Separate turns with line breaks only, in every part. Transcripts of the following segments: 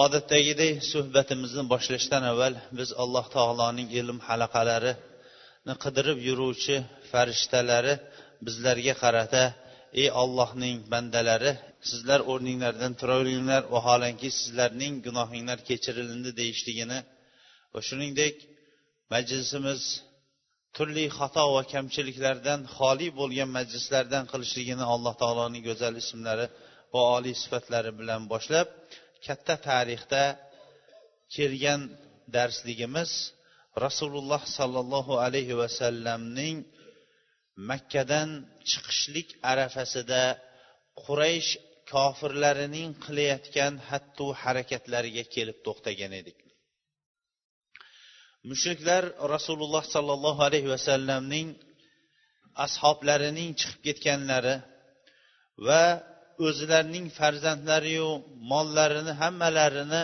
Odatdagidek suhbatimizni boshlashdan avval biz alloh taoloning ilm halaqalarini qidirib yuruvchi farishtalari bizlarga qarata ey ollohning bandalari sizlar o'rninglardan turaveringlar vaholanki sizlarning gunohinglar kechirilindi deyishligini va shuningdek majlisimiz turli xato va kamchiliklardan xoli bo'lgan majlislardan qilishligini alloh taoloning go'zal ismlari va oliy sifatlari bilan boshlab katta tarixda kelgan darsligimiz rasululloh sollallohu alayhi vasallamning makkadan chiqishlik arafasida quraysh kofirlarining qilayotgan hattu harakatlariga kelib to'xtagan edik. Mushriklar rasululloh sollallohu alayhi vasallamning ashoblarining chiqib ketganlari va o'zlarining farzandlariyu mollarini hammalarini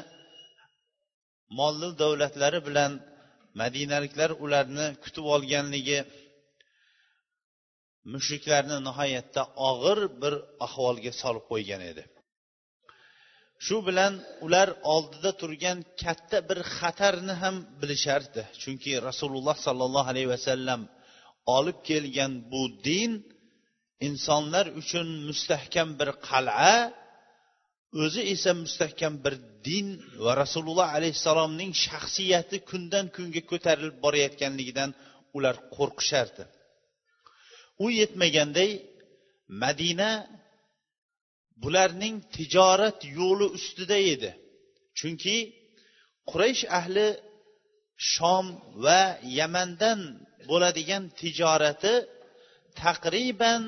molli davlatlari bilan madinaliklar ularni kutib olganligi mushriklarni nihoyatda og'ir bir ahvolga solib qo'ygan edi. Shu bilan ular oldida turgan katta bir xatarni ham bilishardi. Chunki rasululloh sollallohu alayhi vasallam olib kelgan bu din insonlar uchun mustahkam bir qal'a o'zi esa mustahkam bir din va rasululloh alayhissalomning shaxsiyati kundan kunga ko'tarilib borayotganligidan ular qo'rqishardi. U yetmaganday madina bularning tijorat yo'li ustida edi. Chunki quraysh ahli shom va yamandan bo'ladigan tijorati taqriban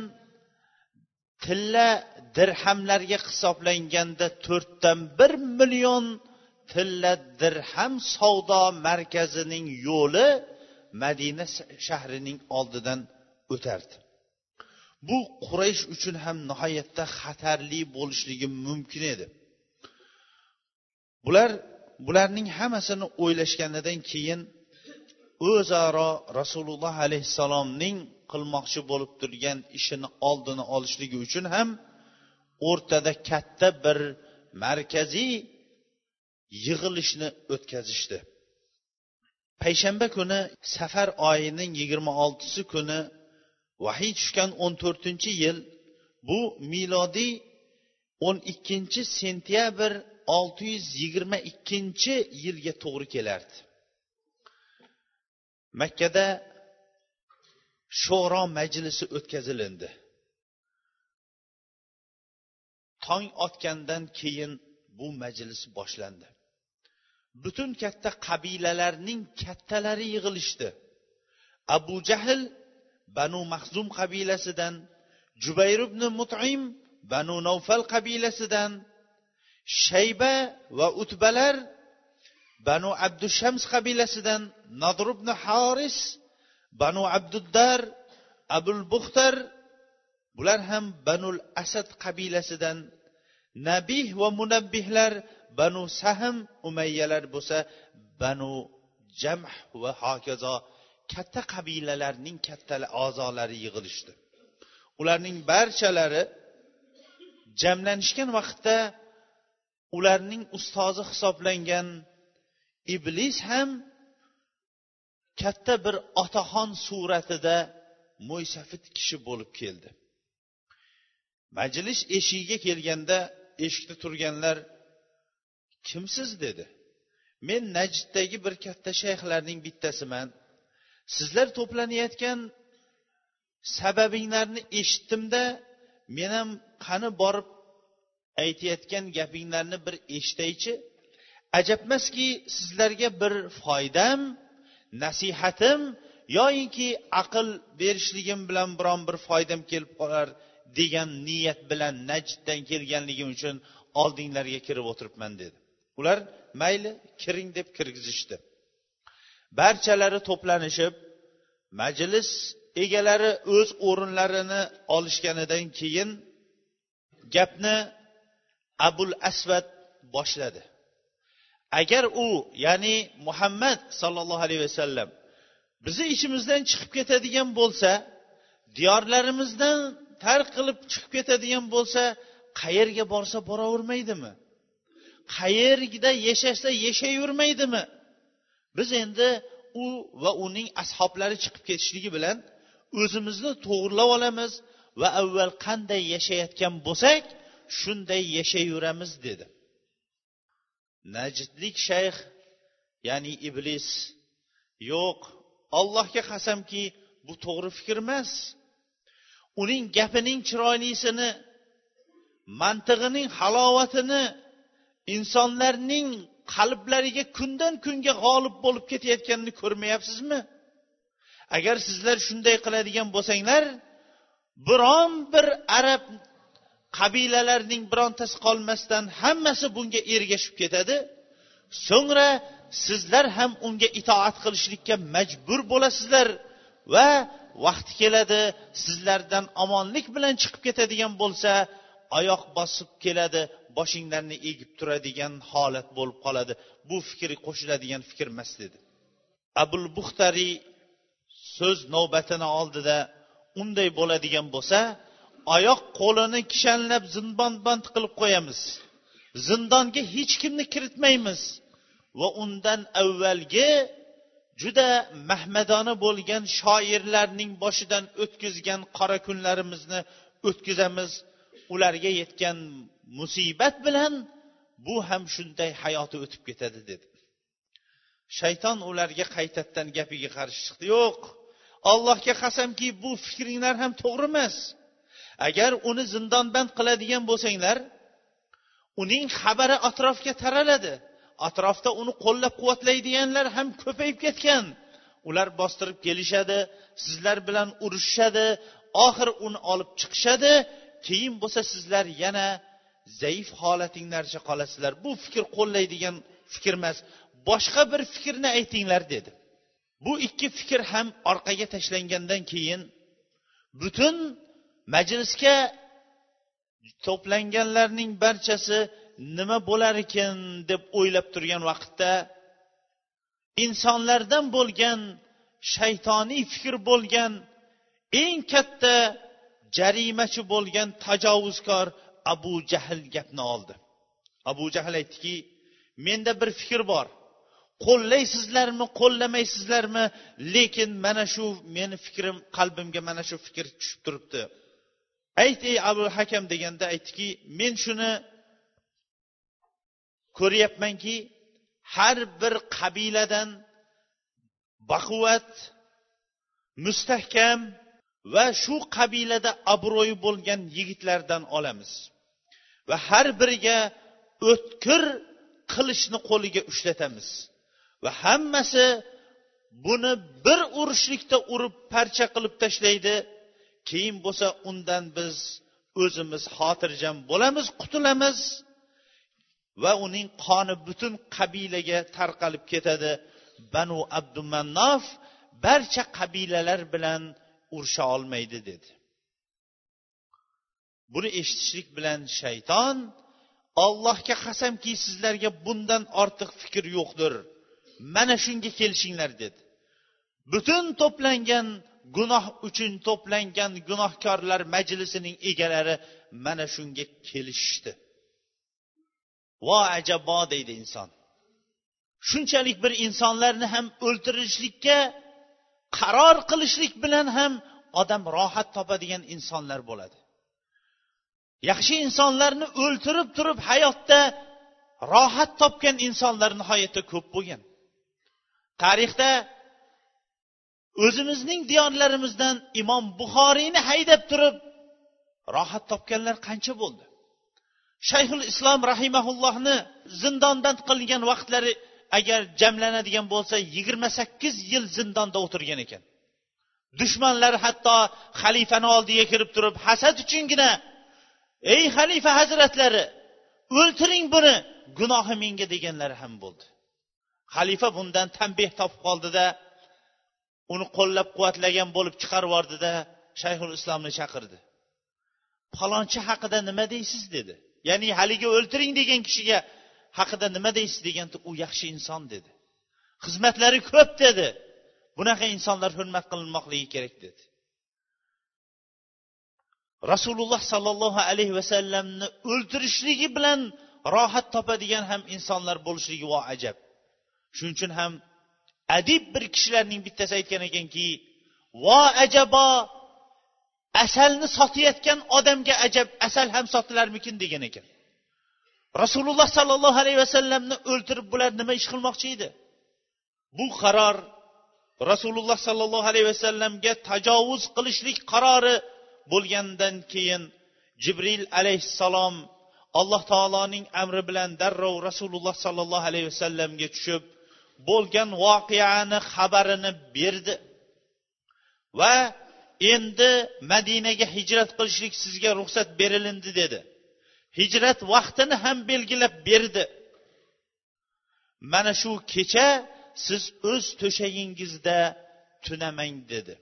tilla dirhamlarga hisoblanganda to'rtdan bir million tilla dirham savdo markazining yo'li madina shahrining oldidan o'tardi. Bu quraysh uchun ham nihoyatda xatarli bo'lishligi mumkin edi. Bular bularning hammasini o'ylashganidan keyin o'zaro rasululloh alayhissalomning qilmoqchi bo'lib turgan ishini oldini olishligi uchun ham o'rtada katta bir markaziy yig'ilishni o'tkazishdi. Payshanba kuni safar oyining yigirma oltisi kuni vahiy tushgan o'n to'rtinchi yil bu milodiy o'n ikkinchi sentyabr olti yuz yigirma ikkinchi yilga to'g'ri kelardi. Makkada sho'ro majlisi o'tkazilindi. Tong otgandan keyin bu majlis boshlandi. Butun katta qabilalarning kattalari yig'ilishdi. Abu jahl banu mahzum qabilasidan jubayr ibn mutim banu navfal qabilasidan shayba va utbalar banu abdushams qabilasidan nadr ibn haris banu abduddar abul buxtar bular ham banul asad qabilasidan nabih va munabbihlar banu sahm umayyalar bo'lsa banu jamh va hokazo katta qabilalarning katta a'zolari yig'ilishdi. Ularning barchalari jamlanishgan vaqtda ularning ustozi hisoblangan iblis ham katta bir otaxon suratida mo'ysafid kishi bo'lib keldi. Majlis eshigiga kelganda eshikda turganlar kimsiz? dedi. Men najddagi bir katta shayxlarning bittasiman. Sizlar to'planayotgan sababinglarni eshitdimda men ham qani borib aytayotgan gapinglarni bir eshitaychi. Ajabmaski sizlarga bir foydam nasihatim yoyinki aql berishligim bilan biron bir foydam kelib qolar degan niyat bilan najddan kelganligim uchun oldinglarga kirib o'tiribman dedi. Ular mayli kiring deb kirgizishdi. Barchalari to'planishib majlis egalari o'z o'rinlarini olishganidan keyin gapni abul asvad boshladi. Agar u ya'ni muhammad sollallohu alayhi vasallam bizni ichimizdan chiqib ketadigan bo'lsa diyorlarimizdan tark qilib chiqib ketadigan bo'lsa qayerga borsa boravermaydimi? Qayerda yashasa yashayvermaydimi? Biz endi u va uning ashoblari chiqib ketishligi bilan o'zimizni to'g'irlab olamiz va avval qanday yashayotgan bo'lsak shunday yashayveramiz dedi. Najdlik shayx ya'ni iblis yo'q. Allohga qasamki bu to'g'ri fikr emas. Uning gapining chiroylisini mantig'ining halovatini insonlarning qalblariga kundan kunga g'olib bo'lib ketayotganini ko'rmayapsizmi? Agar sizlar shunday qiladigan bo'lsanglar biron bir arab qabilalarning birontasi qolmasdan hammasi bunga ergashib ketadi. So'ngra sizlar ham unga itoat qilishlikka majbur bo'lasizlar va vaqti keladi sizlardan omonlik bilan chiqib ketadigan bo'lsa oyoq bosib keladi boshinglarni egib turadigan holat bo'lib qoladi. Bu fikr qo'shiladigan fikr emas dedi. Abul buxtariy so'z navbatini oldida unday bo'ladigan bo'lsa oyoq qo'lini kishanlab zindonband qilib qo'yamiz. Zindonga hech kimni kiritmaymiz. Va undan avvalgi juda mahmadona bo'lgan shoirlarning boshidan o'tkazgan qora kunlarimizni o'tkazamiz. Ularga yetgan musibat bilan bu ham shunday hayoti o'tib ketadi dedi. Shayton ularga qaytadan gapiga qarshi chiqdi. Yo'q allohga qasamki bu fikringlar ham to'g'ri emas. Agar uni zindonband qiladigan bo'lsanglar uning xabari atrofga taraladi. Atrofda uni qo'llab quvvatlaydiganlar ham ko'payib ketgan. Ular bostirib kelishadi sizlar bilan urushishadi oxiri uni olib chiqishadi. Keyin bo'lsa sizlar yana zaif holatinglarcha qolasizlar. Bu fikr qo'llaydigan fikr emas boshqa bir fikrni aytinglar dedi. Bu ikki fikr ham orqaga tashlangandan keyin butun majlisga to'planganlarning barchasi nima bo'lar ekan deb o'ylab turgan vaqtda insonlardan bo'lgan shaytoniy fikr bo'lgan eng katta jarimachi bo'lgan tajovuzkor abu jahl gapni oldi. Abu jahl aytdiki menda bir fikr bor. Qo'llaysizlarmi qo'llamaysizlarmi lekin mana shu meni fikrim qalbimga mana shu fikr tushib turibdi. Ayt ey abu hakam deganda aytdiki men shuni ko'ryapmanki har bir qabiladan baquvvat mustahkam va shu qabilada obro'yi bo'lgan yigitlardan olamiz. Va har biriga o'tkir qilichni qo'liga ushlatamiz. Va hammasi buni bir urishlikda urib parcha qilib tashlaydi. Keyin bo'lsa undan biz o'zimiz xotirjam bo'lamiz qutulamiz va uning qoni butun qabilaga tarqalib ketadi. Banu abdumannof barcha qabilalar bilan urusha olmaydi dedi. Buni eshitishlik bilan shayton ollohga qasamki sizlarga bundan ortiq fikr yo'qdir mana shunga kelishinglar dedi. Butun to'plangan gunoh uchun to'plangan gunohkorlar majlisining egalari mana shunga kelishishdi. Vo ajabo deydi inson. Shunchalik bir insonlarni ham o'ltirishlikka qaror qilishlik bilan ham odam rohat topadigan insonlar bo'ladi. Yaxshi insonlarni o'ltirib turib hayotda rohat topgan insonlar nihoyatda ko'p bo'lgan. Tarixda o'zimizning diyorlarimizdan imom buxoriyni haydab turib rohat topganlar qancha bo'ldi. Shayxul islom rahimaullohni zindondan qilingan vaqtlari agar jamlanadigan bo'lsa yigirma sakkiz yil zindonda o'tirgan ekan. Dushmanlar hatto xalifani oldiga kirib turib hasad uchungina ey xalifa hazratlari o'ltiring buni gunohi menga deganlari ham bo'ldi. Xalifa bundan tanbeh topib qoldida uni qo'llab quvvatlagan bo'lib chiqarib yubordida shayxul islomni chaqirdi. Falonchi haqida nima deysiz? dedi. Ya'ni haligi o'ltiring degan kishiga haqida nima deysiz? deganda u yaxshi inson dedi. Xizmatlari ko'p dedi. Bunaqa insonlar hurmat qilinmoqligi kerak dedi. Rasululloh sollallohu alayhi vasallamni o'ltirishligi bilan rohat topadigan ham insonlar bo'lishligi vo ajab. Shuning uchun ham adib bir kishilarning bittasi aytgan ekanki vo ajabo asalni sotayotgan odamga ajab asal ham sotilarmikin? degan ekan. Rasululloh sollallohu alayhi vasallamni o'ltirib bular nima ish qilmoqchi edi? Bu qaror rasululloh sollallohu alayhi vasallamga tajovuz qilishlik qarori bo'lgandan keyin jibril alayhissalom alloh taoloning amri bilan darrov rasululloh sollallohu alayhi vasallamga tushib bo'lgan voqeani xabarini berdi. Va endi madinaga hijrat qilishlik sizga ruxsat berilindi dedi. Hijrat vaqtini ham belgilab berdi. Mana shu kecha siz o'z to'shagingizda tunamang dedi.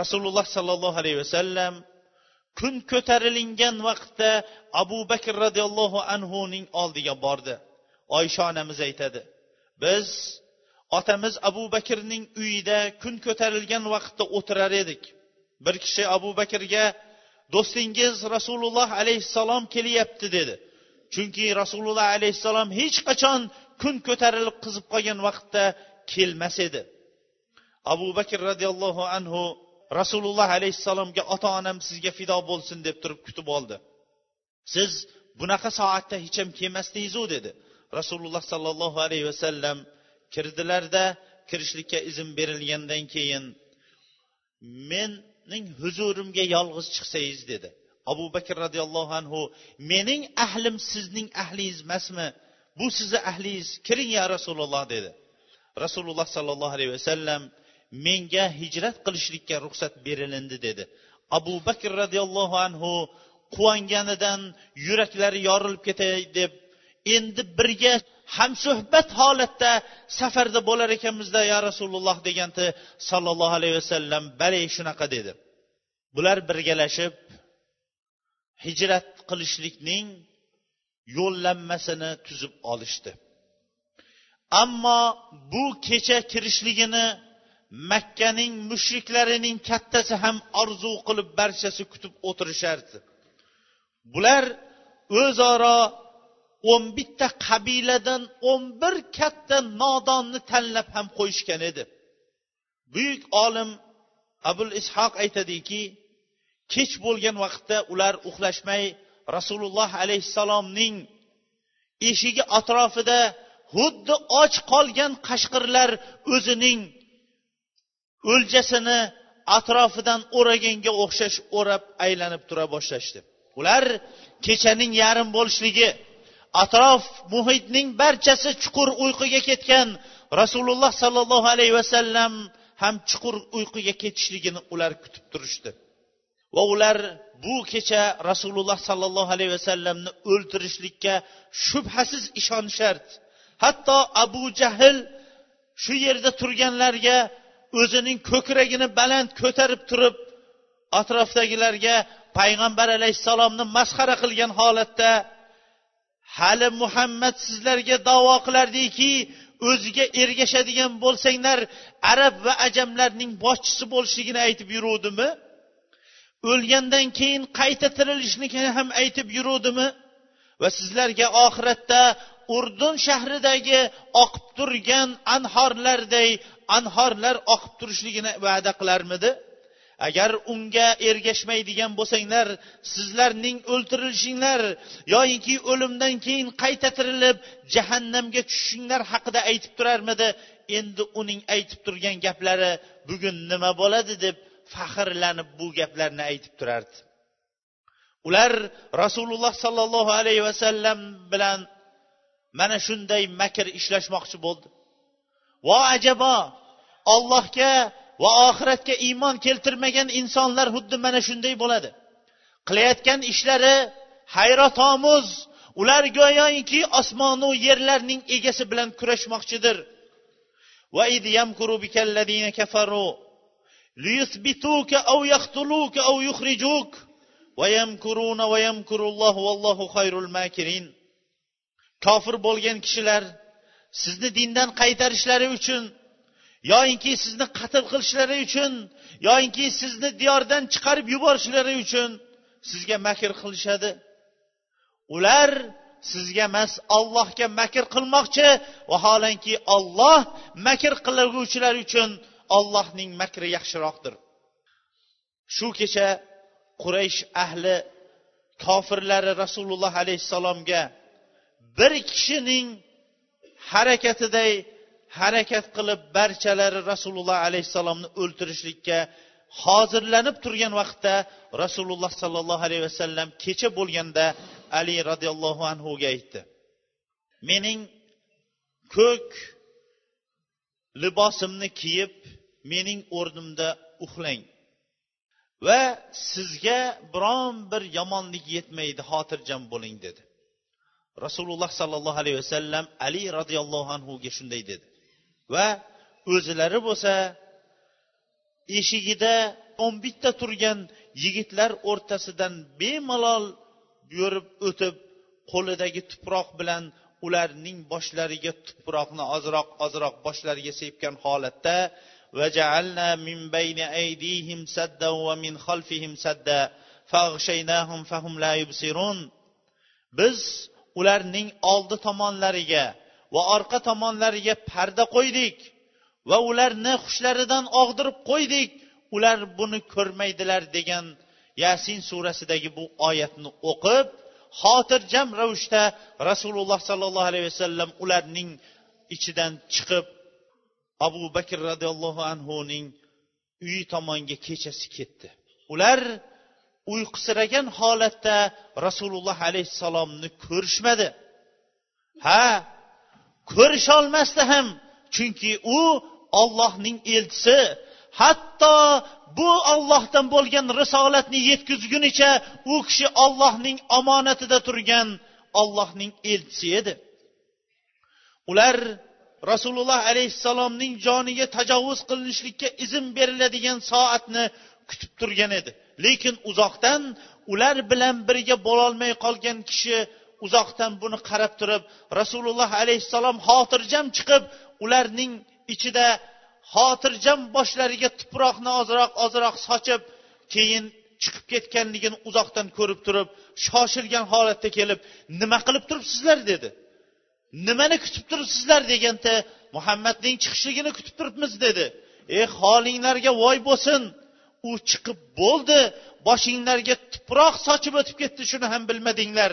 Rasululloh sollallohu alayhi vasallam kun ko'tarilingan vaqtda abu bakr roziyallohu anhuning oldiga bordi. Oysha onamiz aytadi biz otamiz abu bakrning uyida kun ko'tarilgan vaqtda o'tirar edik. Bir kishi abu bakrga do'stingiz rasululloh alayhissalom kelyapti dedi. Chunki rasululloh alayhissalom hech qachon kun ko'tarilib qizib qolgan vaqtda kelmas edi. Abu bakr roziyallohu anhu rasululloh alayhissalomga ota onam sizga fido bo'lsin deb turib kutib oldi. Siz bunaqa soatda hech ham kelmasdingizu dedi. Rasululloh sollallohu alayhi vasallam kirdilarda kirishlikka izn berilgandan keyin mening huzurimga yolg'iz chiqsangiz dedi. Abu bakr roziyallohu anhu mening ahlim sizning ahlingiz emasmi? Bu sizni ahlingiz kiring ya rasululloh dedi. Rasululloh sollallohu alayhi vasallam menga hijrat qilishlikka ruxsat berilindi dedi. Abu bakr roziyallohu anhu quvonganidan yuraklari yorilib ketay deb endi birga hamsuhbat holatda safarda bo'lar ekanmizda ya rasululloh deganda sollallohu alayhi vasallam bale shunaqa dedi. Bular birgalashib hijrat qilishlikning yo'llanmasini tuzib olishdi. Ammo bu kecha kirishligini makkaning mushriklarining kattasi ham orzu qilib barchasi kutib o'tirishardi. Bular o'zaro o'n bitta qabiladan o'n bir katta nodonni tanlab ham qo'yishgan edi. Buyuk olim abul ishoq aytadiki kech bo'lgan vaqtda ular uxlashmay rasululloh alayhissalomning eshigi atrofida xuddi och qolgan qashqirlar o'zining o'ljasini atrofidan o'raganga o'xshash o'rab aylanib tura boshlashdi. Ular kechaning yarim bo'lishligi atrof muhitning barchasi chuqur uyquga ketgan. Rasululloh sollallohu alayhi vasallam ham chuqur uyquga ketishligini ular kutib turishdi. Va ular bu kecha rasululloh sollallohu alayhi vasallamni o'ltirishlikka shubhasiz ishonishardi hatto abu jahl shu yerda turganlarga o'zining ko'kragini baland ko'tarib turib atrofdagilarga payg'ambar alayhissalomni masxara qilgan holatda hali muhammad sizlarga davo qilardiki o'ziga ergashadigan bo'lsanglar arab va ajamlarning boshchisi bo'lishligini aytib yuruvdimi? O'lgandan keyin qayta tirilishligini ham aytib yuruvdimi? Va sizlarga oxiratda urdun shahridagi oqib turgan anhorlarday anhorlar oqib turishligini va'da qilarmidi? Agar unga ergashmaydigan bo'lsanglar sizlarning o'ltirilishinglar yoyinki o'limdan keyin qayta tirilib jahannamga tushishinglar haqida aytib turarmidi? Endi uning aytib turgan gaplari bugun nima bo'ladi deb faxrlanib bu gaplarni aytib turardi. Ular rasululloh sollallohu alayhi vasallam bilan mana shunday makr ishlashmoqchi bo'ldi. Vo ajabo ollohga va oxiratga iymon keltirmagan insonlar xuddi mana shunday bo'ladi. Qilayotgan ishlari hayratomuz ular go'yoki osmonu yerlarning egasi bilan kurashmoqchidir. Kofir bo'lgan kishilar sizni dindan qaytarishlari uchun yoyinki sizni qatl qilishlari uchun yoyinki sizni diyordan chiqarib yuborishlari uchun sizga makr qilishadi. Ular sizga emas allohga makr qilmoqchi vaholanki olloh makr qilguvchilar uchun ollohning makri yaxshiroqdir. Shu kecha quraysh ahli kofirlari rasululloh alayhissalomga bir kishining harakatiday harakat qilib barchalari rasululloh alayhissalomni o'ltirishlikka hozirlanib turgan vaqtda rasululloh sollallohu alayhi vasallam kecha bo'lganda ali roziyallohu anhuga aytdi. Mening ko'k libosimni kiyib mening o'rnimda uxlang va sizga biron bir yomonlik yetmaydi xotirjam bo'ling dedi. Rasululloh sollallohu alayhi vasallam ali roziyallohu anhuga shunday dedi. va o'zilari bo'lsa eshigida o'n bitta turgan yigitlar o'rtasidan bemalol yurib o'tib qo'lidagi tuproq bilan ularning boshlariga tuproqni ozroq ozroq boshlariga sepgan holatda وجعلنا من بين أيديهم سدا ومن خلفهم سدا فأغشيناهم فهم لا يبصرون biz ularning oldi tomonlariga va orqa tomonlariga parda qo'ydik va ularni hushlaridan og'dirib qo'ydik. Ular buni ko'rmaydilar degan yasin surasidagi bu oyatni o'qib xotirjam ravishda rasululloh sollallohu alayhi vasallam ularning ichidan chiqib abu bakr roziyallohu anhuning uyi tomonga kechasi ketdi. Ular uyqusiragan holatda rasululloh alayhissalomni ko'rishmadi. Ha ko'risholmasdi ham. Chunki u ollohning elchisi. Hatto bu ollohdan bo'lgan risolatni yetkazgunicha u kishi ollohning omonatida turgan ollohning elchisi edi. Ular rasululloh alayhissalomning joniga tajovuz qilinishlikka izn beriladigan soatni kutib turgan edi. Lekin uzoqdan ular bilan birga bo'lolmay qolgan kishi uzoqdan buni qarab turib rasululloh alayhissalom xotirjam chiqib ularning ichida xotirjam boshlariga tuproqni ozroq ozroq sochib keyin chiqib ketganligini uzoqdan ko'rib turib shoshilgan holatda kelib nima qilib turibsizlar? dedi. Nimani kutib turibsizlar? deganda muhammadning chiqishligini kutib turibmiz dedi. Ey holinglarga voy bo'lsin. U chiqib bo'ldi boshinglarga tuproq sochib o'tib ketdi shuni ham bilmadinglar.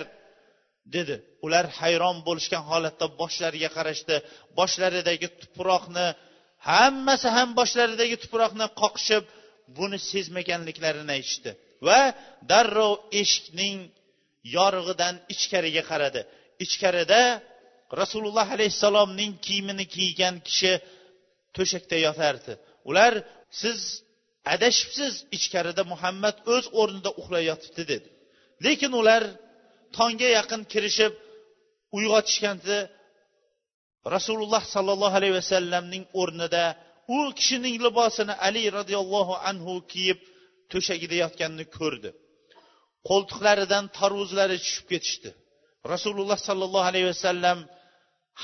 Dedi. Ular hayron bo'lishgan holatda boshlariga qarashdi. Boshlaridagi tuproqni hammasi ham boshlaridagi tuproqni qoqishib buni sezmaganliklarini aytishdi. Va darrov eshikning yorug'idan ichkariga qaradi. Ichkarida rasululloh alayhissalomning kiyimini kiygan kishi to'shakda yotardi. Ular siz adashibsiz ichkarida muhammad o'z o'rnida uxlayotibdi dedi. Lekin ular tongga yaqin kirishib uyg'otishganda rasululloh sollallohu alayhi vasallamning o'rnida u kishining libosini ali roziyallohu anhu kiyib to'shagida yotganini ko'rdi. Qo'ltiqlaridan tarvuzlari tushib ketishdi. Rasululloh sollallohu alayhi vasallam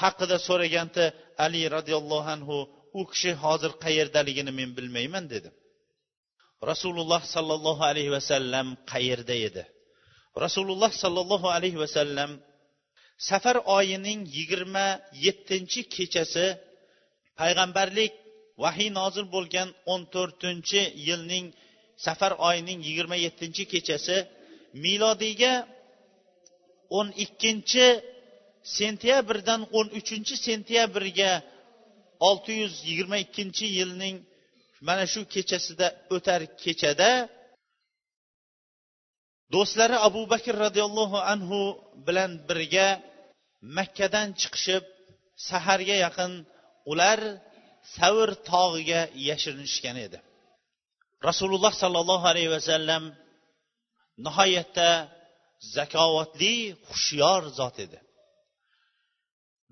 haqida so'raganda ali roziyallohu anhu u kishi hozir qayerdaligini men bilmayman dedi. Rasululloh sollallohu alayhi vasallam qayerda edi? Rasululloh sollallohu alayhi vasallam safar oyining yigirma yettinchi kechasi payg'ambarlik vahiy nozil bo'lgan o'n to'rtinchi yilning safar oyining yigirma yettinchi kechasi milodiyga o'n ikkinchi sentyabrdan o'n uchinchi sentyabrga olti yuz yigirma ikkinchi yilning mana shu kechasida o'tar kechada do'stlari abu bakr roziyallohu anhu bilan birga makkadan chiqishib saharga yaqin ular savr tog'iga yashirinishgan edi. Rasululloh sollallohu alayhi vasallam nihoyatda zakovatli hushyor zot edi.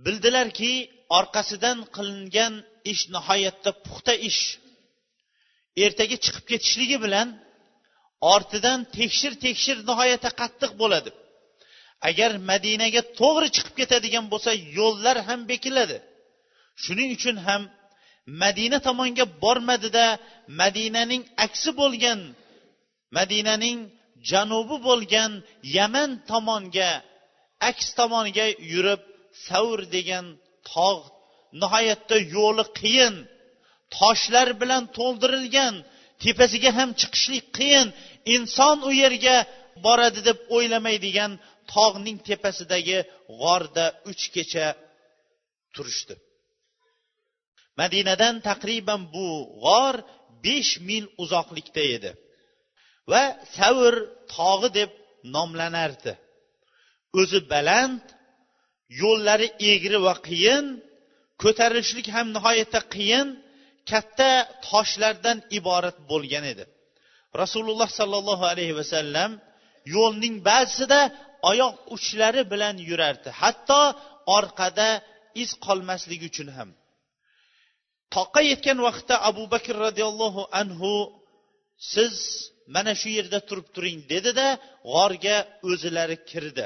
Bildilarki orqasidan qilingan ish nihoyatda puxta ish. Ertaga chiqib ketishligi bilan ortidan tekshir tekshir nihoyatda qattiq bo'ladi. Agar madinaga to'g'ri chiqib ketadigan bo'lsa yo'llar ham bekiladi. Shuning uchun ham madina tomonga bormadida madinaning aksi bo'lgan madinaning janubi bo'lgan yaman tomonga aks tomoniga yurib savr degan tog' nihoyatda yo'li qiyin toshlar bilan to'ldirilgan tepasiga ham chiqishlik qiyin. Inson u yerga boradi deb o'ylamaydigan tog'ning tepasidagi g'orda uch kecha turishdi. Madinadan taqriban bu g'or besh mil uzoqlikda edi va savr tog'i deb nomlanardi. O'zi baland yo'llari egri va qiyin ko'tarilishlik ham nihoyatda qiyin katta toshlardan iborat bo'lgan edi. Rasululloh sollallohu alayhi vasallam yo'lning ba'zisida oyoq uchlari bilan yurardi. Hatto orqada iz qolmasligi uchun ham. Toqqa yetgan vaqtda abu bakr roziyallohu anhu siz mana shu yerda turib turing dedida g'orga o'zilari kirdi.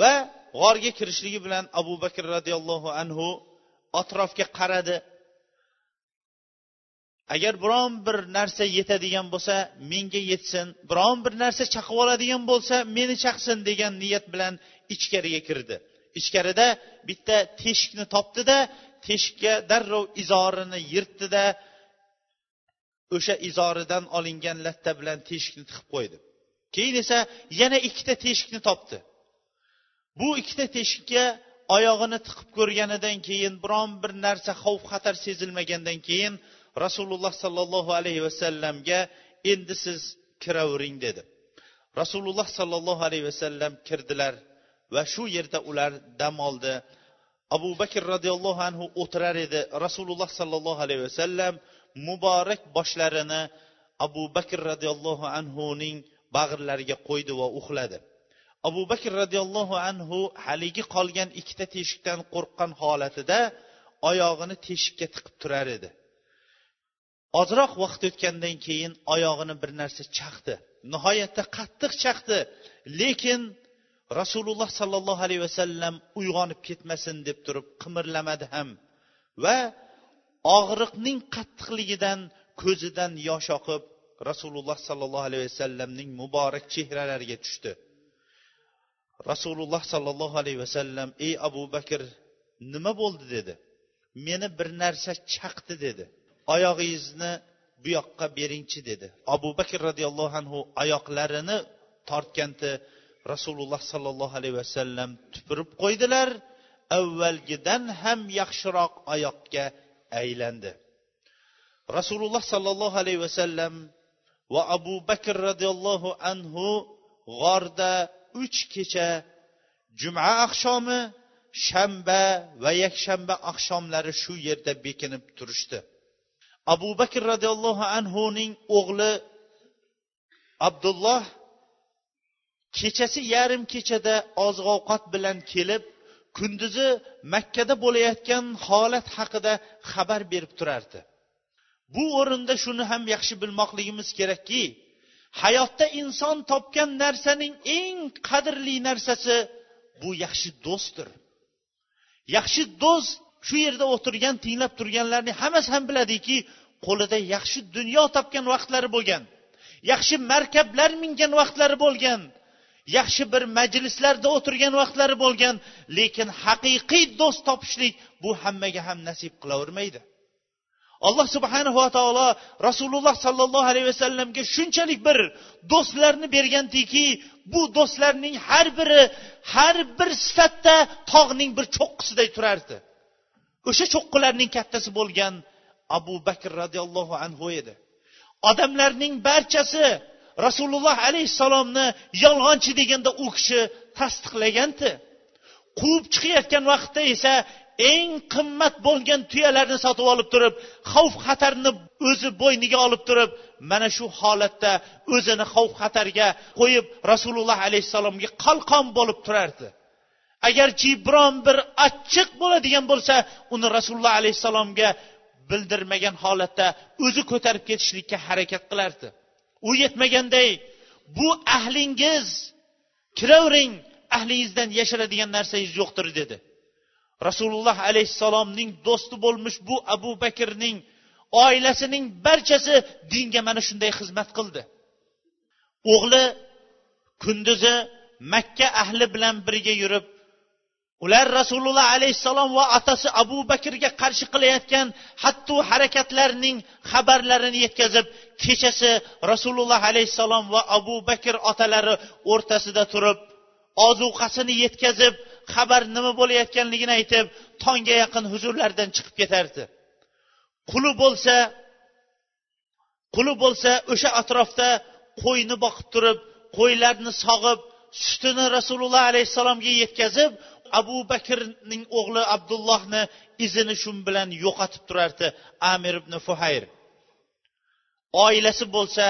Va g'orga kirishligi bilan abu bakr roziyallohu anhu atrofga qaradi. Agar biron bir narsa yetadigan bo'lsa menga yetsin. Biron bir narsa chaqib oladigan bo'lsa meni chaqsin degan niyat bilan ichkariga kirdi. Ichkarida bitta teshikni topdida teshikka darrov izorini yirtdida o'sha izoridan olingan latta bilan teshikni tiqib qo'ydi. Keyin esa yana ikkita teshikni topdi. Bu ikkita teshikka oyog'ini tiqib ko'rganidan keyin biron bir narsa xavf xatar sezilmagandan keyin rasululloh sollallohu alayhi vasallamga endi siz kiravering dedi. Rasululloh sollallohu alayhi vasallam kirdilar va shu yerda ular dam oldi. Abu bakr roziyallohu anhu o'tirar edi. Rasululloh sollallohu alayhi vasallam muborak boshlarini abu bakr roziyallohu anhuning bag'rlariga qo'ydi va uxladi. Abu bakr roziyallohu anhu haligi qolgan ikkita teshikdan qo'rqqan holatida oyog'ini teshikka tiqib turar edi. Ozroq vaqt o'tgandan keyin oyog'ini bir narsa chaqdi. Nihoyatda qattiq chaqdi. Lekin rasululloh sollallohu alayhi vasallam uyg'onib ketmasin deb turib qimirlamadi ham. Va og'riqning qattiqligidan ko'zidan yosh oqib rasululloh sollallohu alayhi vasallamning muborak chehralariga tushdi. Rasululloh sollallohu alayhi vasallam ey abu bakr nima bo'ldi? dedi. Meni bir narsa chaqdi dedi. Oyog'ingizni bu yoqqa beringchi dedi. Abu bakr roziyallohu anhu oyoqlarini tortganda rasululloh sollallohu alayhi vasallam tupurib qo'ydilar. Avvalgidan ham yaxshiroq oyoqqa aylandi. Rasululloh sollallohu alayhi vasallam va abu bakr roziyallohu anhu g'orda uch kecha juma oqshomi shanba va yakshanba oqshomlari shu yerda bekinib turishdi. Abu bakr roziyallohu anhuning o'g'li abdulloh kechasi yarim kechada oziq ovqat bilan kelib kunduzi makkada bo'layotgan holat haqida xabar berib turardi. Bu o'rinda shuni ham yaxshi bilmoqligimiz kerakki hayotda inson topgan narsaning eng qadrli narsasi bu yaxshi do'stdir. Yaxshi do'st shu yerda o'tirgan tinglab turganlarning hammasi ham biladiki qo'lida yaxshi dunyo topgan vaqtlari bo'lgan yaxshi markablar mingan vaqtlari bo'lgan yaxshi bir majlislarda o'tirgan vaqtlari bo'lgan lekin haqiqiy do'st topishlik bu hammaga ham nasib qilavermaydi. Alloh subhanava taolo rasululloh sollallohu alayhi vasallamga shunchalik bir do'stlarni bergandiki bu do'stlarning har biri har bir sifatda tog'ning bir cho'qqisiday turardi. O'sha cho'qqilarning kattasi bo'lgan abu bakr roziyallohu anhu edi. Odamlarning barchasi rasululloh alayhissalomni yolg'onchi deganda u kishi tasdiqlagandi quvib chiqayotgan vaqtda esa eng qimmat bo'lgan tuyalarni sotib olib turib xavf xatarni o'zi bo'yniga olib turib mana shu holatda o'zini xavf xatarga qo'yib rasululloh alayhissalomga qalqon bo'lib turardi. Agarchi biron bir achchiq bo'ladigan bo'lsa uni rasululloh alayhissalomga bildirmagan holatda o'zi ko'tarib ketishlikka harakat qilardi. U yetmaganday bu ahlingiz kiravering ahlingizdan yashiradigan narsangiz yo'qdir dedi. Rasululloh alayhissalomning do'sti bo'lmish bu abu bakrning oilasining barchasi dinga mana shunday xizmat qildi. O'g'li kunduzi makka ahli bilan birga yurib ular rasululloh alayhissalom va otasi abu bakrga qarshi qilayotgan hatto harakatlarning xabarlarini yetkazib kechasi rasululloh alayhissalom va abu bakr otalari o'rtasida turib ozuqasini yetkazib xabar nima bo'layotganligini aytib tongga yaqin huzurlaridan chiqib ketardi. Quli bo'lsa quli bo'lsa o'sha atrofda qo'yni boqib turib qo'ylarni sog'ib sutini rasululloh alayhissalomga yetkazib abu bakrning o'g'li abdullohni izini shu bilan yo'qotib turardi amir ibn fuhayr. Oilasi bo'lsa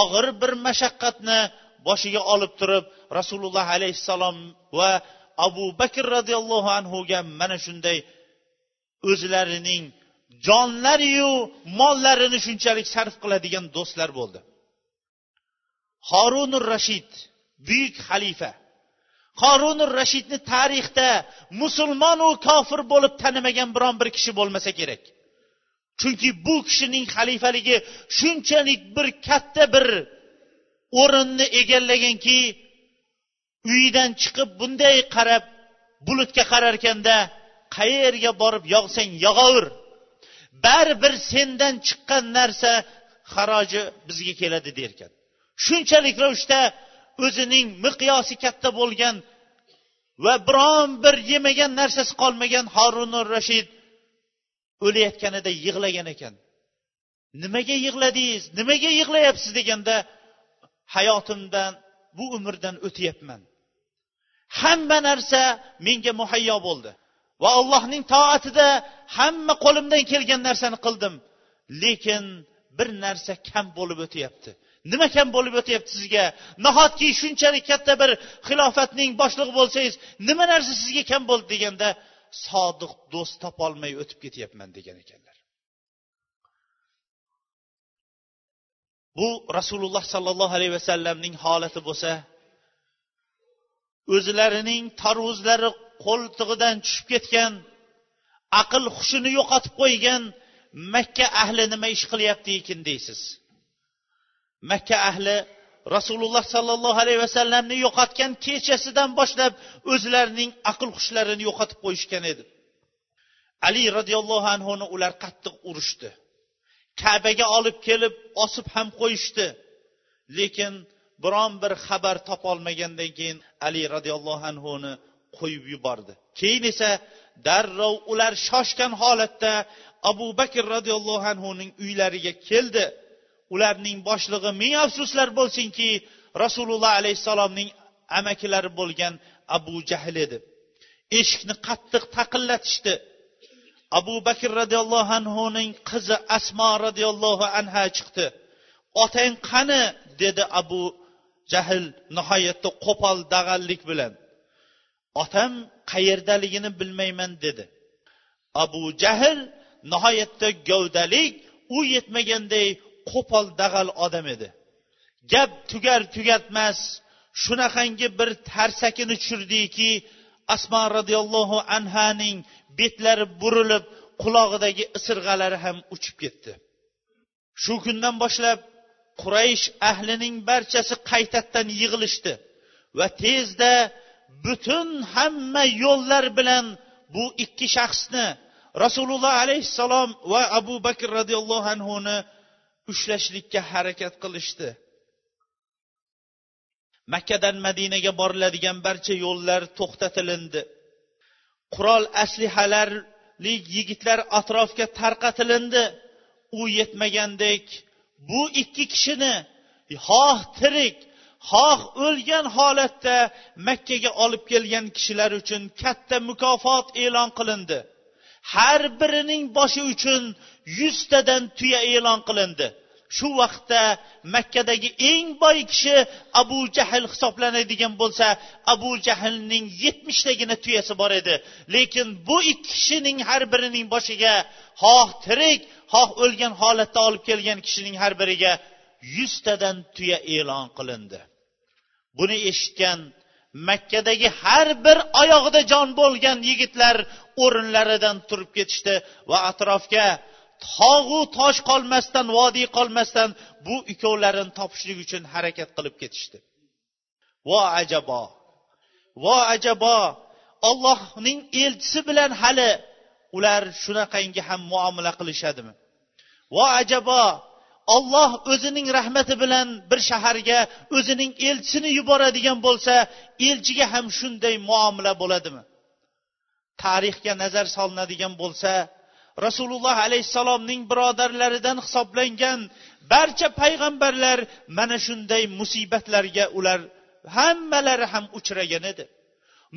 og'ir bir mashaqqatni boshiga olib turib rasululloh alayhissalom va abu bakr roziyallohu anhuga mana shunday o'zlarining jonlariyu mollarini shunchalik sarf qiladigan do'stlar bo'ldi. Horunur rashid buyuk xalifa. Qorunur rashidni tarixda musulmonu kofir bo'lib tanimagan biron bir kishi bo'lmasa kerak. Chunki bu kishining xalifaligi shunchalik bir katta bir o'rinni egallaganki uyidan chiqib bunday qarab bulutga qararkanda qayerga borib yog'sang yog'aver baribir sendan chiqqan narsa haroji bizga keladi derkan. Shunchalik ravishda o'zining miqyosi katta bo'lgan va biron bir yemagan narsasi qolmagan horunur rashid o'layotganida yig'lagan ekan. Nimaga yig'ladingiz? Nimaga yig'layapsiz deganda hayotimdan bu umrdan o'tyapman. Hamma narsa menga muhayyo bo'ldi va allohning toatida hamma qo'limdan kelgan narsani qildim. Lekin bir narsa kam bo'lib o'tyapti. Nima kam bo'lib o'tyapti sizga? Nahotki shunchalik katta bir xilofatning boshlig'i bo'lsangiz nima narsa sizga kam bo'ldi deganda sodiq do'st topolmay o'tib ketyapman degan ekanlar. Bu rasululloh sollallohu alayhi vasallamning holati bo'lsa o'zlarining tarvuzlari qo'ltig'idan tushib ketgan aql hushini yo'qotib qo'ygan makka ahli nima ish qilyapti ekan deysiz? Makka ahli rasululloh sollallohu alayhi vasallamni yo'qotgan kechasidan boshlab o'zlarining aql hushlarini yo'qotib qo'yishgan edi. Ali roziyallohu anhuni ular qattiq urishdi. Kabaga olib kelib osib ham qo'yishdi. Lekin biron bir xabar topolmagandan keyin ali roziyallohu anhuni qo'yib yubordi. Keyin esa darrov ular shoshgan holatda abu bakr roziyallohu anhuning uylariga keldi. Ularning boshlig'i ming afsuslar bo'lsinki rasululloh alayhissalomning amakilari bo'lgan abu jahl edi. Eshikni qattiq taqillatishdi. Abu bakr roziyallohu anhuning qizi asmo roziyallohu anha chiqdi. Otang qani? dedi abu jahl nihoyatda qo'pol dag'allik bilan. Otam qayerdaligini bilmayman dedi. Abu jahl nihoyatda gavdalik u yetmaganday qo'pol dag'al odam edi. Gap tugar tugatmas shunaqangi bir tarsakini tushirdiki asmo roziyallohu anhaning betlari burilib qulog'idagi isirg'alari ham uchib ketdi. Shu kundan boshlab quraysh ahlining barchasi qaytadan yig'ilishdi va tezda butun hamma yo'llar bilan bu ikki shaxsni rasululloh alayhissalom va abu bakr roziyallohu anhuni ushlashlikka harakat qilishdi. Makkadan madinaga boriladigan barcha yo'llar to'xtatilindi. Qurol aslihalarli yigitlar atrofga tarqatilindi. U yetmagandek bu ikki kishini xoh tirik xoh o'lgan holatda makkaga olib kelgan kishilar uchun katta mukofot e'lon qilindi. Har birining boshi uchun yuztadan tuya e'lon qilindi. Shu vaqtda makkadagi eng boy kishi abu jahl hisoblanadigan bo'lsa abu jahlning yetmishtagina tuyasi bor edi. Lekin bu ikki kishining har birining boshiga xoh tirik xoh o'lgan holatda olib kelgan kishining har biriga yuztadan tuya e'lon qilindi. Buni eshitgan makkadagi har bir oyog'ida jon bo'lgan yigitlar o'rinlaridan turib ketishdi va atrofga tog'u tosh qolmasdan vodiy qolmasdan bu ikkovlarini topishlik uchun harakat qilib ketishdi. Vo ajabo vo ajabo ollohning elchisi bilan hali ular shunaqangi ham muomala qilishadimi? Vo ajabo olloh o'zining rahmati bilan bir shaharga o'zining elchisini yuboradigan bo'lsa elchiga ham shunday muomala bo'ladimi? Tarixga nazar solinadigan bo'lsa rasululloh alayhissalomning birodarlaridan hisoblangan barcha payg'ambarlar mana shunday musibatlarga ular hammalari ham uchragan edi.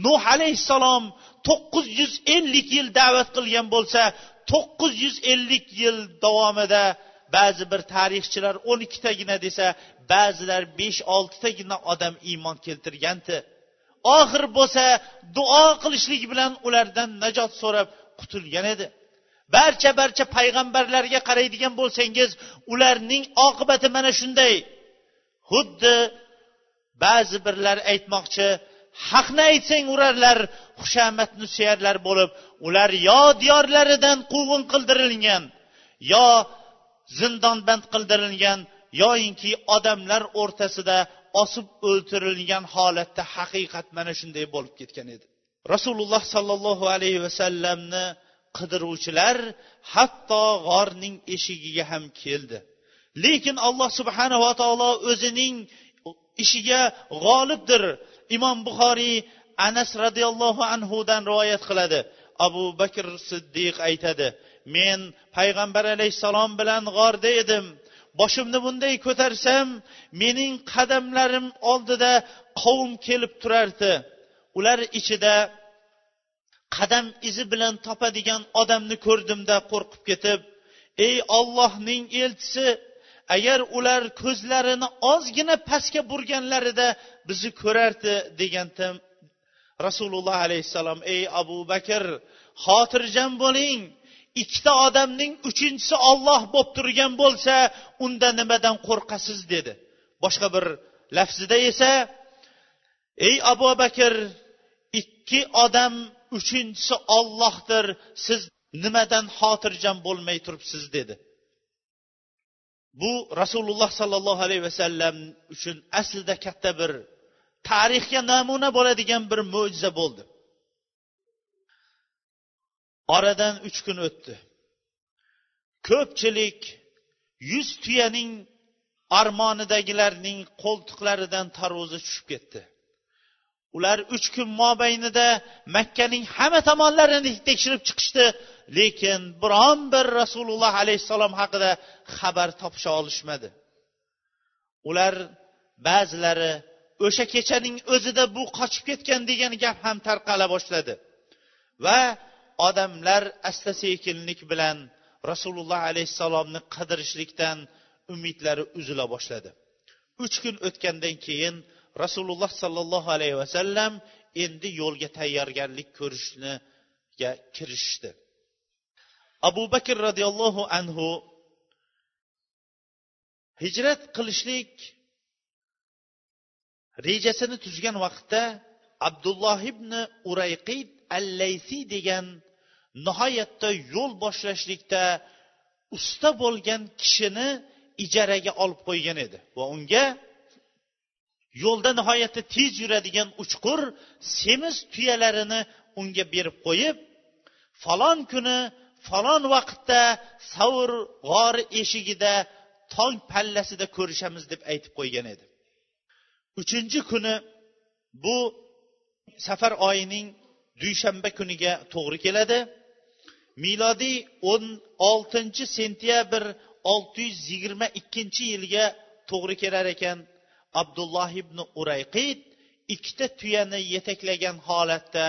Nuh alayhissalom to'qqiz yuz ellik yil da'vat qilgan bo'lsa to'qqiz yuz ellik yil davomida ba'zi bir tarixchilar o'n ikkitagina desa ba'zilar besh oltitagina odam iymon keltirgandi. Oxir bo'lsa duo qilishlik bilan ulardan najot so'rab qutulgan edi. Barcha barcha payg'ambarlarga qaraydigan bo'lsangiz ularning oqibati mana shunday. Xuddi ba'zi birlar aytmoqchi haqni aytsang urarlar xushomadni suyarlar bo'lib ular yo diyorlaridan quvg'in qildirilgan yo zindonband qildirilgan yoyinki odamlar o'rtasida osib o'ltirilgan holatda haqiqat mana shunday bo'lib ketgan edi. Rasululloh sollallohu alayhi vasallamni qidiruvchilar hatto g'orning eshigiga ham keldi. Lekin alloh subhanava taolo o'zining ishiga g'olibdir. Imom buxoriy anas roziyallohu anhudan rivoyat qiladi. Abu bakr siddiq aytadi men payg'ambar alayhissalom bilan g'orda edim. Boshimni bunday ko'tarsam mening qadamlarim oldida qavm kelib turardi. Ular ichida qadam izi bilan topadigan odamni ko'rdimda qo'rqib ketib ey ollohning elchisi agar ular ko'zlarini ozgina pastga burganlarida bizni ko'rardi degandim rasululloh alayhissalom ey abu bakr xotirjam bo'ling. Ikkita odamning uchinchisi olloh bo'lib turgan bo'lsa unda nimadan qo'rqasiz? dedi. Boshqa bir lafzida esa ey abu bakr ikki odam uchinchisi ollohdir siz nimadan xotirjam bo'lmay turibsiz dedi. Bu rasululloh sollallohu alayhi vasallam uchun aslida katta bir tarixga namuna bo'ladigan bir mo'jiza bo'ldi. Oradan uch kun o'tdi. Ko'pchilik yuz tuyaning armonidagilarning qo'ltiqlaridan tarvuzi tushib ketdi. Ular uch kun mobaynida makkaning hamma tomonlarini tekshirib chiqishdi. Lekin biron bir rasululloh alayhissalom haqida xabar topisha olishmadi. Ular ba'zilari o'sha kechaning o'zida bu qochib ketgan degan gap ham tarqala boshladi. Va odamlar asta sekinlik bilan rasululloh alayhissalomni qidirishlikdan umidlari uzila boshladi. Uch kun o'tgandan keyin rasululloh sollallohu alayhi vasallam endi yo'lga tayyorgarlik ko'rishniga kirishdi. Abu bakr roziyallohu anhu hijrat qilishlik rejasini tuzgan vaqtda abdulloh ibn urayqid al laysiy degan nihoyatda yo'l boshlashlikda usta bo'lgan kishini ijaraga olib qo'ygan edi va unga yo'lda nihoyatda tez yuradigan uchqur semiz tuyalarini unga berib qo'yib falon kuni falon vaqtda savr g'ori eshigida tong pallasida ko'rishamiz deb aytib qo'ygan edi. Uchinchi kuni bu safar oyining dushanba kuniga to'g'ri keladi. Milodiy o'n oltinchi sentyabr olti yuz yigirma ikkinchi yilga to'g'ri kelar ekan. Abdulloh ibn urayqid ikkita tuyani yetaklagan holatda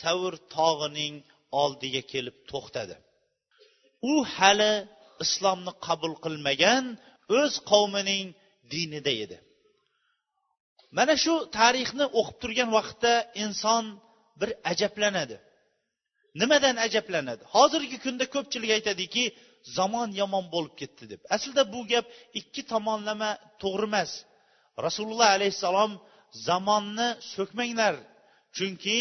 savr tog'ining oldiga kelib to'xtadi. U hali islomni qabul qilmagan o'z qavmining dinida edi. Mana shu tarixni o'qib turgan vaqtda inson bir ajablanadi. Nimadan ajablanadi? Hozirgi kunda ko'pchilik aytadiki zamon yomon bo'lib ketdi deb. Aslida bu gap ikki tomonlama to'g'ri emas. Rasululloh alayhissalom zamonni so'kmanglar chunki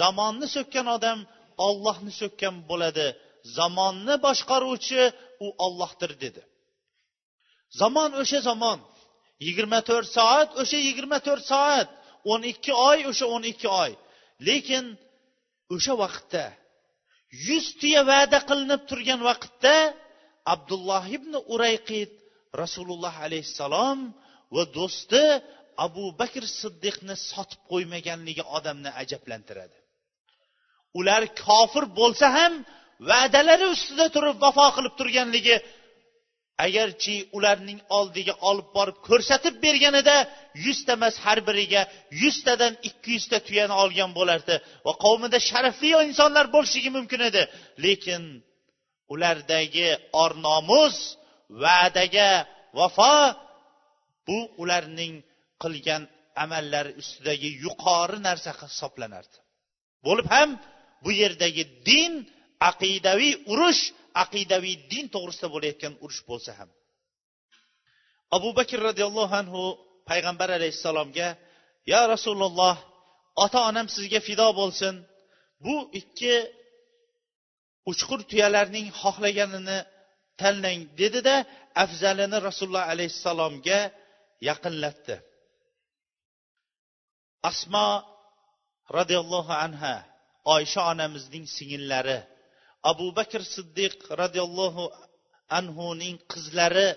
zamonni so'kkan odam ollohni so'kkan bo'ladi. Zamonni boshqaruvchi u ollohdir dedi. Zamon o'sha zamon. Yigirma to'rt soat o'sha yigirma to'rt soat. O'n ikki oy o'sha o'n ikki oy. Lekin o'sha vaqtda yuz tuya va'da qilinib turgan vaqtda abdulloh ibn urayqid rasululloh alayhissalom va do'sti abu bakr siddiqni sotib qo'ymaganligi odamni ajablantiradi. Ular kofir bo'lsa ham va'dalari ustida turib vafo qilib turganligi agarchi ularning oldiga olib borib ko'rsatib berganida yuzta emas har biriga yuztadan ikki yuzta tuyani olgan bo'lardi va qavmida sharafli insonlar bo'lishligi mumkin edi. Lekin ulardagi or nomus va'daga vafo bu ularning qilgan amallari ustidagi yuqori narsa hisoblanardi. Bo'lib ham bu yerdagi din aqidaviy urush aqidaviy din to'g'risida bo'layotgan urush bo'lsa ham. Abu bakr roziyallohu anhu payg'ambar alayhissalomga yo rasululloh ota onam sizga fido bo'lsin. Bu ikki uchqur tuyalarning xohlaganini tanlang dedida afzalini rasululloh alayhissalomga yaqinlatdi asmo roziyallohu anha oysha onamizning singillari abu bakr siddiq roziyallohu anhuning qizlari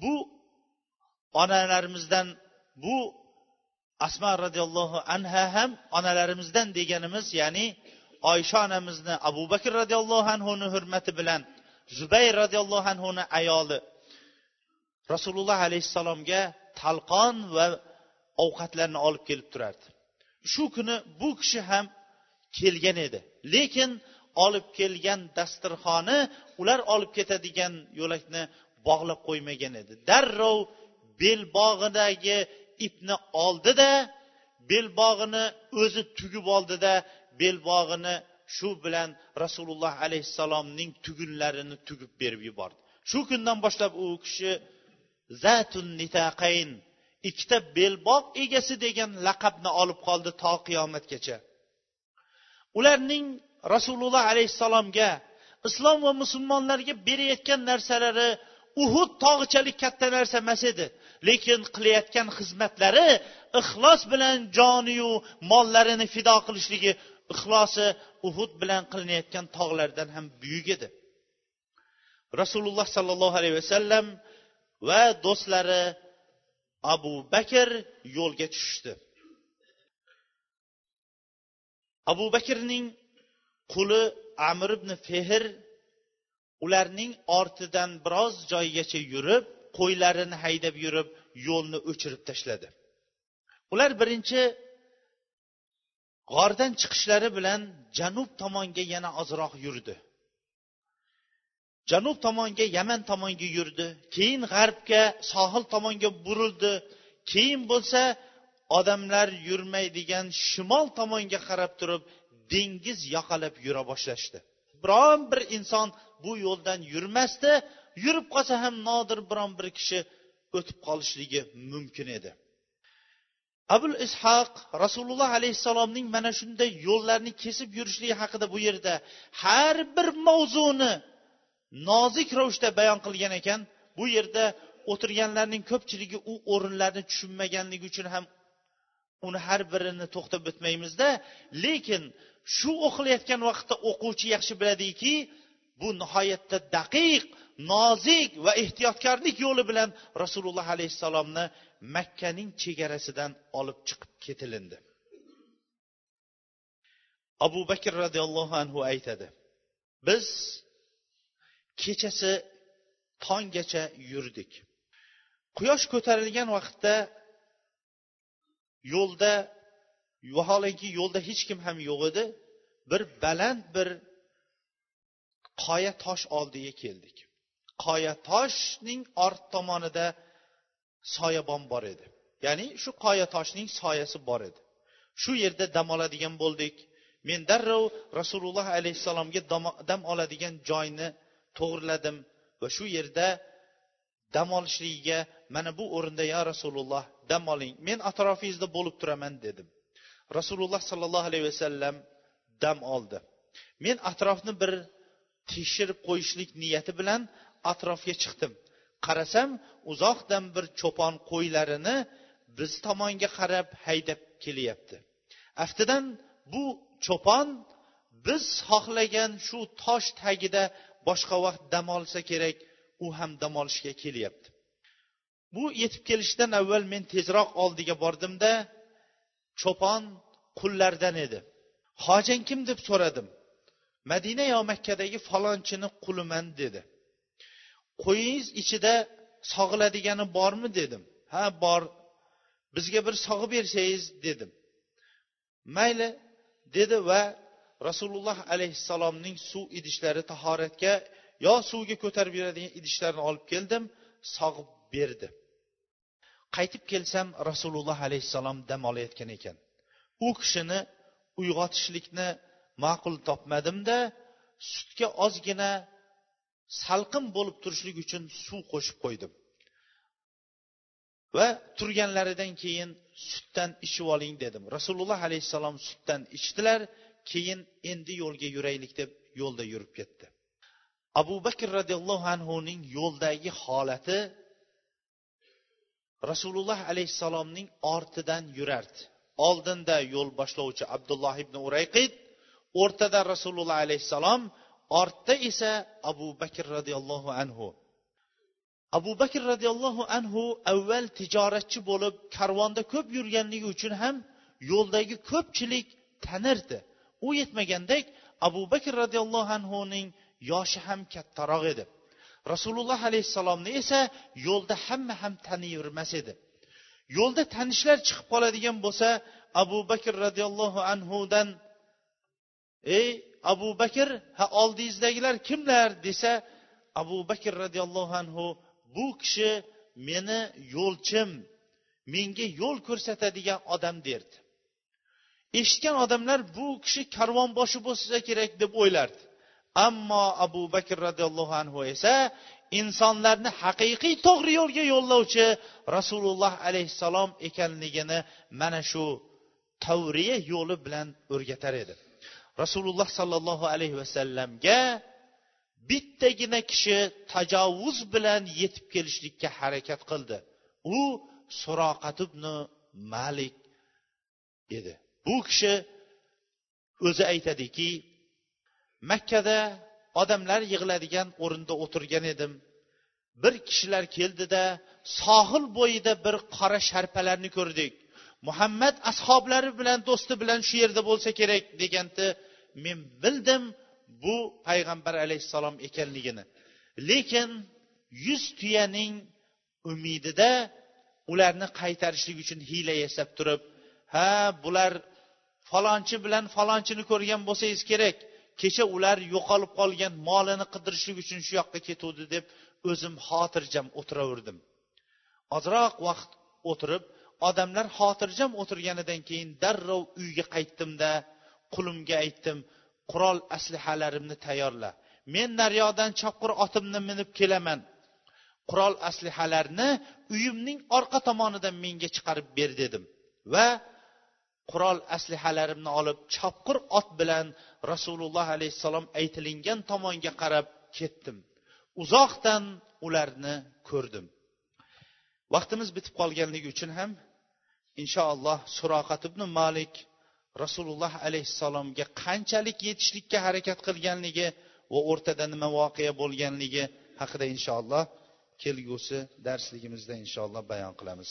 bu onalarimizdan bu asma roziyallohu anha ham onalarimizdan deganimiz ya'ni oysha onamizni abu bakr roziyallohu anhuni hurmati bilan zubayr roziyallohu anhuni ayoli rasululloh alayhissalomga talqon va ovqatlarni olib kelib turardi. Shu kuni bu kishi ham kelgan edi. Lekin olib kelgan dasturxoni ular olib ketadigan yo'lakni bog'lab qo'ymagan edi. Darrov belbog'idagi ipni oldida belbog'ini o'zi tugib oldida belbog'ini shu bilan rasululloh alayhissalomning tugunlarini tugib berib yubordi. Shu kundan boshlab u kishi zatun nitaqayn. Ikkita belbog' egasi degan laqabni olib qoldi to qiyomatgacha. Ularning rasululloh alayhissalomga islom va musulmonlarga berayotgan narsalari uhud tog'ichalik katta narsa emas edi. Lekin qilayotgan xizmatlari ixlos bilan joniyu mollarini fido qilishligi ixlosi uhud bilan qilinayotgan tog'lardan ham buyuk edi. Rasululloh sollallohu alayhi vasallam va do'stlari abu bakr yo'lga tushishdi. Abu bakrning quli amir ibn fehr ularning ortidan biroz joygacha yurib qo'ylarini haydab yurib yo'lni o'chirib tashladi. Ular birinchi g'ordan chiqishlari bilan janub tomonga yana ozroq yurdi. Janub tomonga yaman tomonga yurdi. Keyin g'arbga sohil tomonga burildi. Keyin bo'lsa odamlar yurmaydigan shimol tomonga qarab turib dengiz yoqalab yura boshlashdi. Biron bir inson bu yo'ldan yurmasdi yurib qolsa ham nodir biron bir kishi o'tib qolishligi mumkin edi. Abul ishoq rasululloh alayhissalomning mana shunday yo'llarni kesib yurishligi haqida bu yerda har bir mavzuni nozik ravishda bayon qilgan ekan bu yerda o'tirganlarning ko'pchiligi u o'rinlarni tushunmaganligi uchun ham uni har birini to'xtab o'tmaymizda. Lekin shu o'qilayotgan vaqtda o'quvchi yaxshi biladiki bu nihoyatda daqiq nozik va ehtiyotkorlik yo'li bilan rasululloh alayhissalomni makkaning chegarasidan olib chiqib ketilindi. Abu bakr roziyallohu anhu aytadi biz kechasi tonggacha yurdik. Quyosh ko'tarilgan vaqtda yo'lda vaholanki yo'lda hech kim ham yo'q edi. Bir baland bir qoya tosh oldiga keldik. Qoya toshning ort tomonida soyabon bor edi. Ya'ni shu qoya toshning soyasi bor edi. Shu yerda dam oladigan bo'ldik. Men darrov rasululloh alayhissalomga dam oladigan joyni to'g'irladim va shu yerda dam olishligiga mana bu o'rinda ya rasululloh dam oling. Men atrofingizda bo'lib turaman dedim. Rasululloh sollallohu alayhi vasallam dam oldi. Men atrofni bir tekshirib qo'yishlik niyati bilan atrofga chiqdim. Qarasam uzoqdan bir cho'pon qo'ylarini biz tomonga qarab haydab kelyapti. Aftidan bu cho'pon biz xohlagan shu tosh tagida boshqa vaqt dam olsa kerak u ham dam olishga kelyapti. Bu yetib kelishidan avval men tezroq oldiga bordimda cho'pon qullardan edi. Hojang kim deb so'radim. Madina yo makkadagi falonchini quliman dedi. Qo'yingiz ichida sog'iladigani bormi dedim. Ha bor. Bizga bir sog'ib bersangiz dedim. Mayli dedi va rasululloh alayhissalomning suv idishlari tahoratga yo suvga ko'tarib beradigan idishlarni olib keldim sog'ib berdi. Qaytib kelsam rasululloh alayhissalom dam olayotgan ekan. U kishini uyg'otishlikni ma'qul topmadimda sutga ozgina salqin bo'lib turishlik uchun suv qo'shib qo'ydim. Va turganlaridan keyin sutdan ichib oling dedim. Rasululloh alayhissalom sutdan ichdilar keyin endi yo'lga yuraylik deb yo'lda yurib ketdi. Abu bakr roziyallohu anhuning yo'ldagi holati rasululloh alayhissalomning ortidan yurardi. Oldinda yo'l boshlovchi abdulloh ibn urayqid o'rtada rasululloh alayhissalom ortda esa abu bakr roziyallohu anhu. Abu bakr roziyallohu anhu avval tijoratchi bo'lib karvonda ko'p yurganligi uchun ham yo'ldagi ko'pchilik tanirdi. U yetmagandek abu bakr roziyallohu anhuning yoshi ham kattaroq edi. Rasululloh alayhissalomni esa yo'lda hamma ham taniyvermas edi. Yo'lda tanishlar chiqib qoladigan bo'lsa abu bakr roziyallohu anhudan ey abu bakr ha oldingizdagilar kimlar? desa abu bakr roziyallohu anhu bu kishi meni yo'lchim menga yo'l ko'rsatadigan odam derdi. Eshitgan odamlar bu kishi karvonboshi bo'lsa kerak deb o'ylardi. Ammo abu bakr roziyallohu anhu esa insonlarni haqiqiy to'g'ri yo'lga yo'llovchi rasululloh alayhissalom ekanligini mana shu tavriya yo'li bilan o'rgatar edi. Rasululloh sollallohu alayhi vasallamga bittagina kishi tajovuz bilan yetib kelishlikka harakat qildi. U suroqat ibn malik edi. Bu kishi o'zi aytadiki makkada odamlar yig'iladigan o'rinda o'tirgan edim. Bir kishilar keldida sohil bo'yida bir qora sharpalarni ko'rdik. Muhammad ashoblari bilan do'sti bilan shu yerda bo'lsa kerak deganda men bildim bu payg'ambar alayhissalom ekanligini. Lekin yuz tuyaning umidida ularni qaytarishlik uchun hiyla yasab turib ha bular falonchi bilan falonchini ko'rgan bo'lsangiz kerak. Kecha ular yo'qolib qolgan molini qidirishlik uchun shu yoqqa ketuvdi deb o'zim xotirjam o'tiraverdim. Ozroq vaqt o'tirib odamlar xotirjam o'tirganidan keyin darrov uyga qaytdimda qulimga aytdim qurol aslihalarimni tayyorla. Men naryoqdan chopqir otimni minib kelaman. Qurol aslihalarni uyimning orqa tomonidan menga chiqarib ber dedim va qurol aslihalarimni olib chopqir ot bilan rasululloh alayhissalom aytilingan tomonga qarab ketdim. Uzoqdan ularni ko'rdim. Vaqtimiz bitib qolganligi uchun ham inshaalloh suroqat ibn malik rasululloh alayhissalomga qanchalik yetishlikka harakat qilganligi va o'rtada nima voqea bo'lganligi haqida inshaalloh kelgusi darsligimizda inshaalloh bayon qilamiz.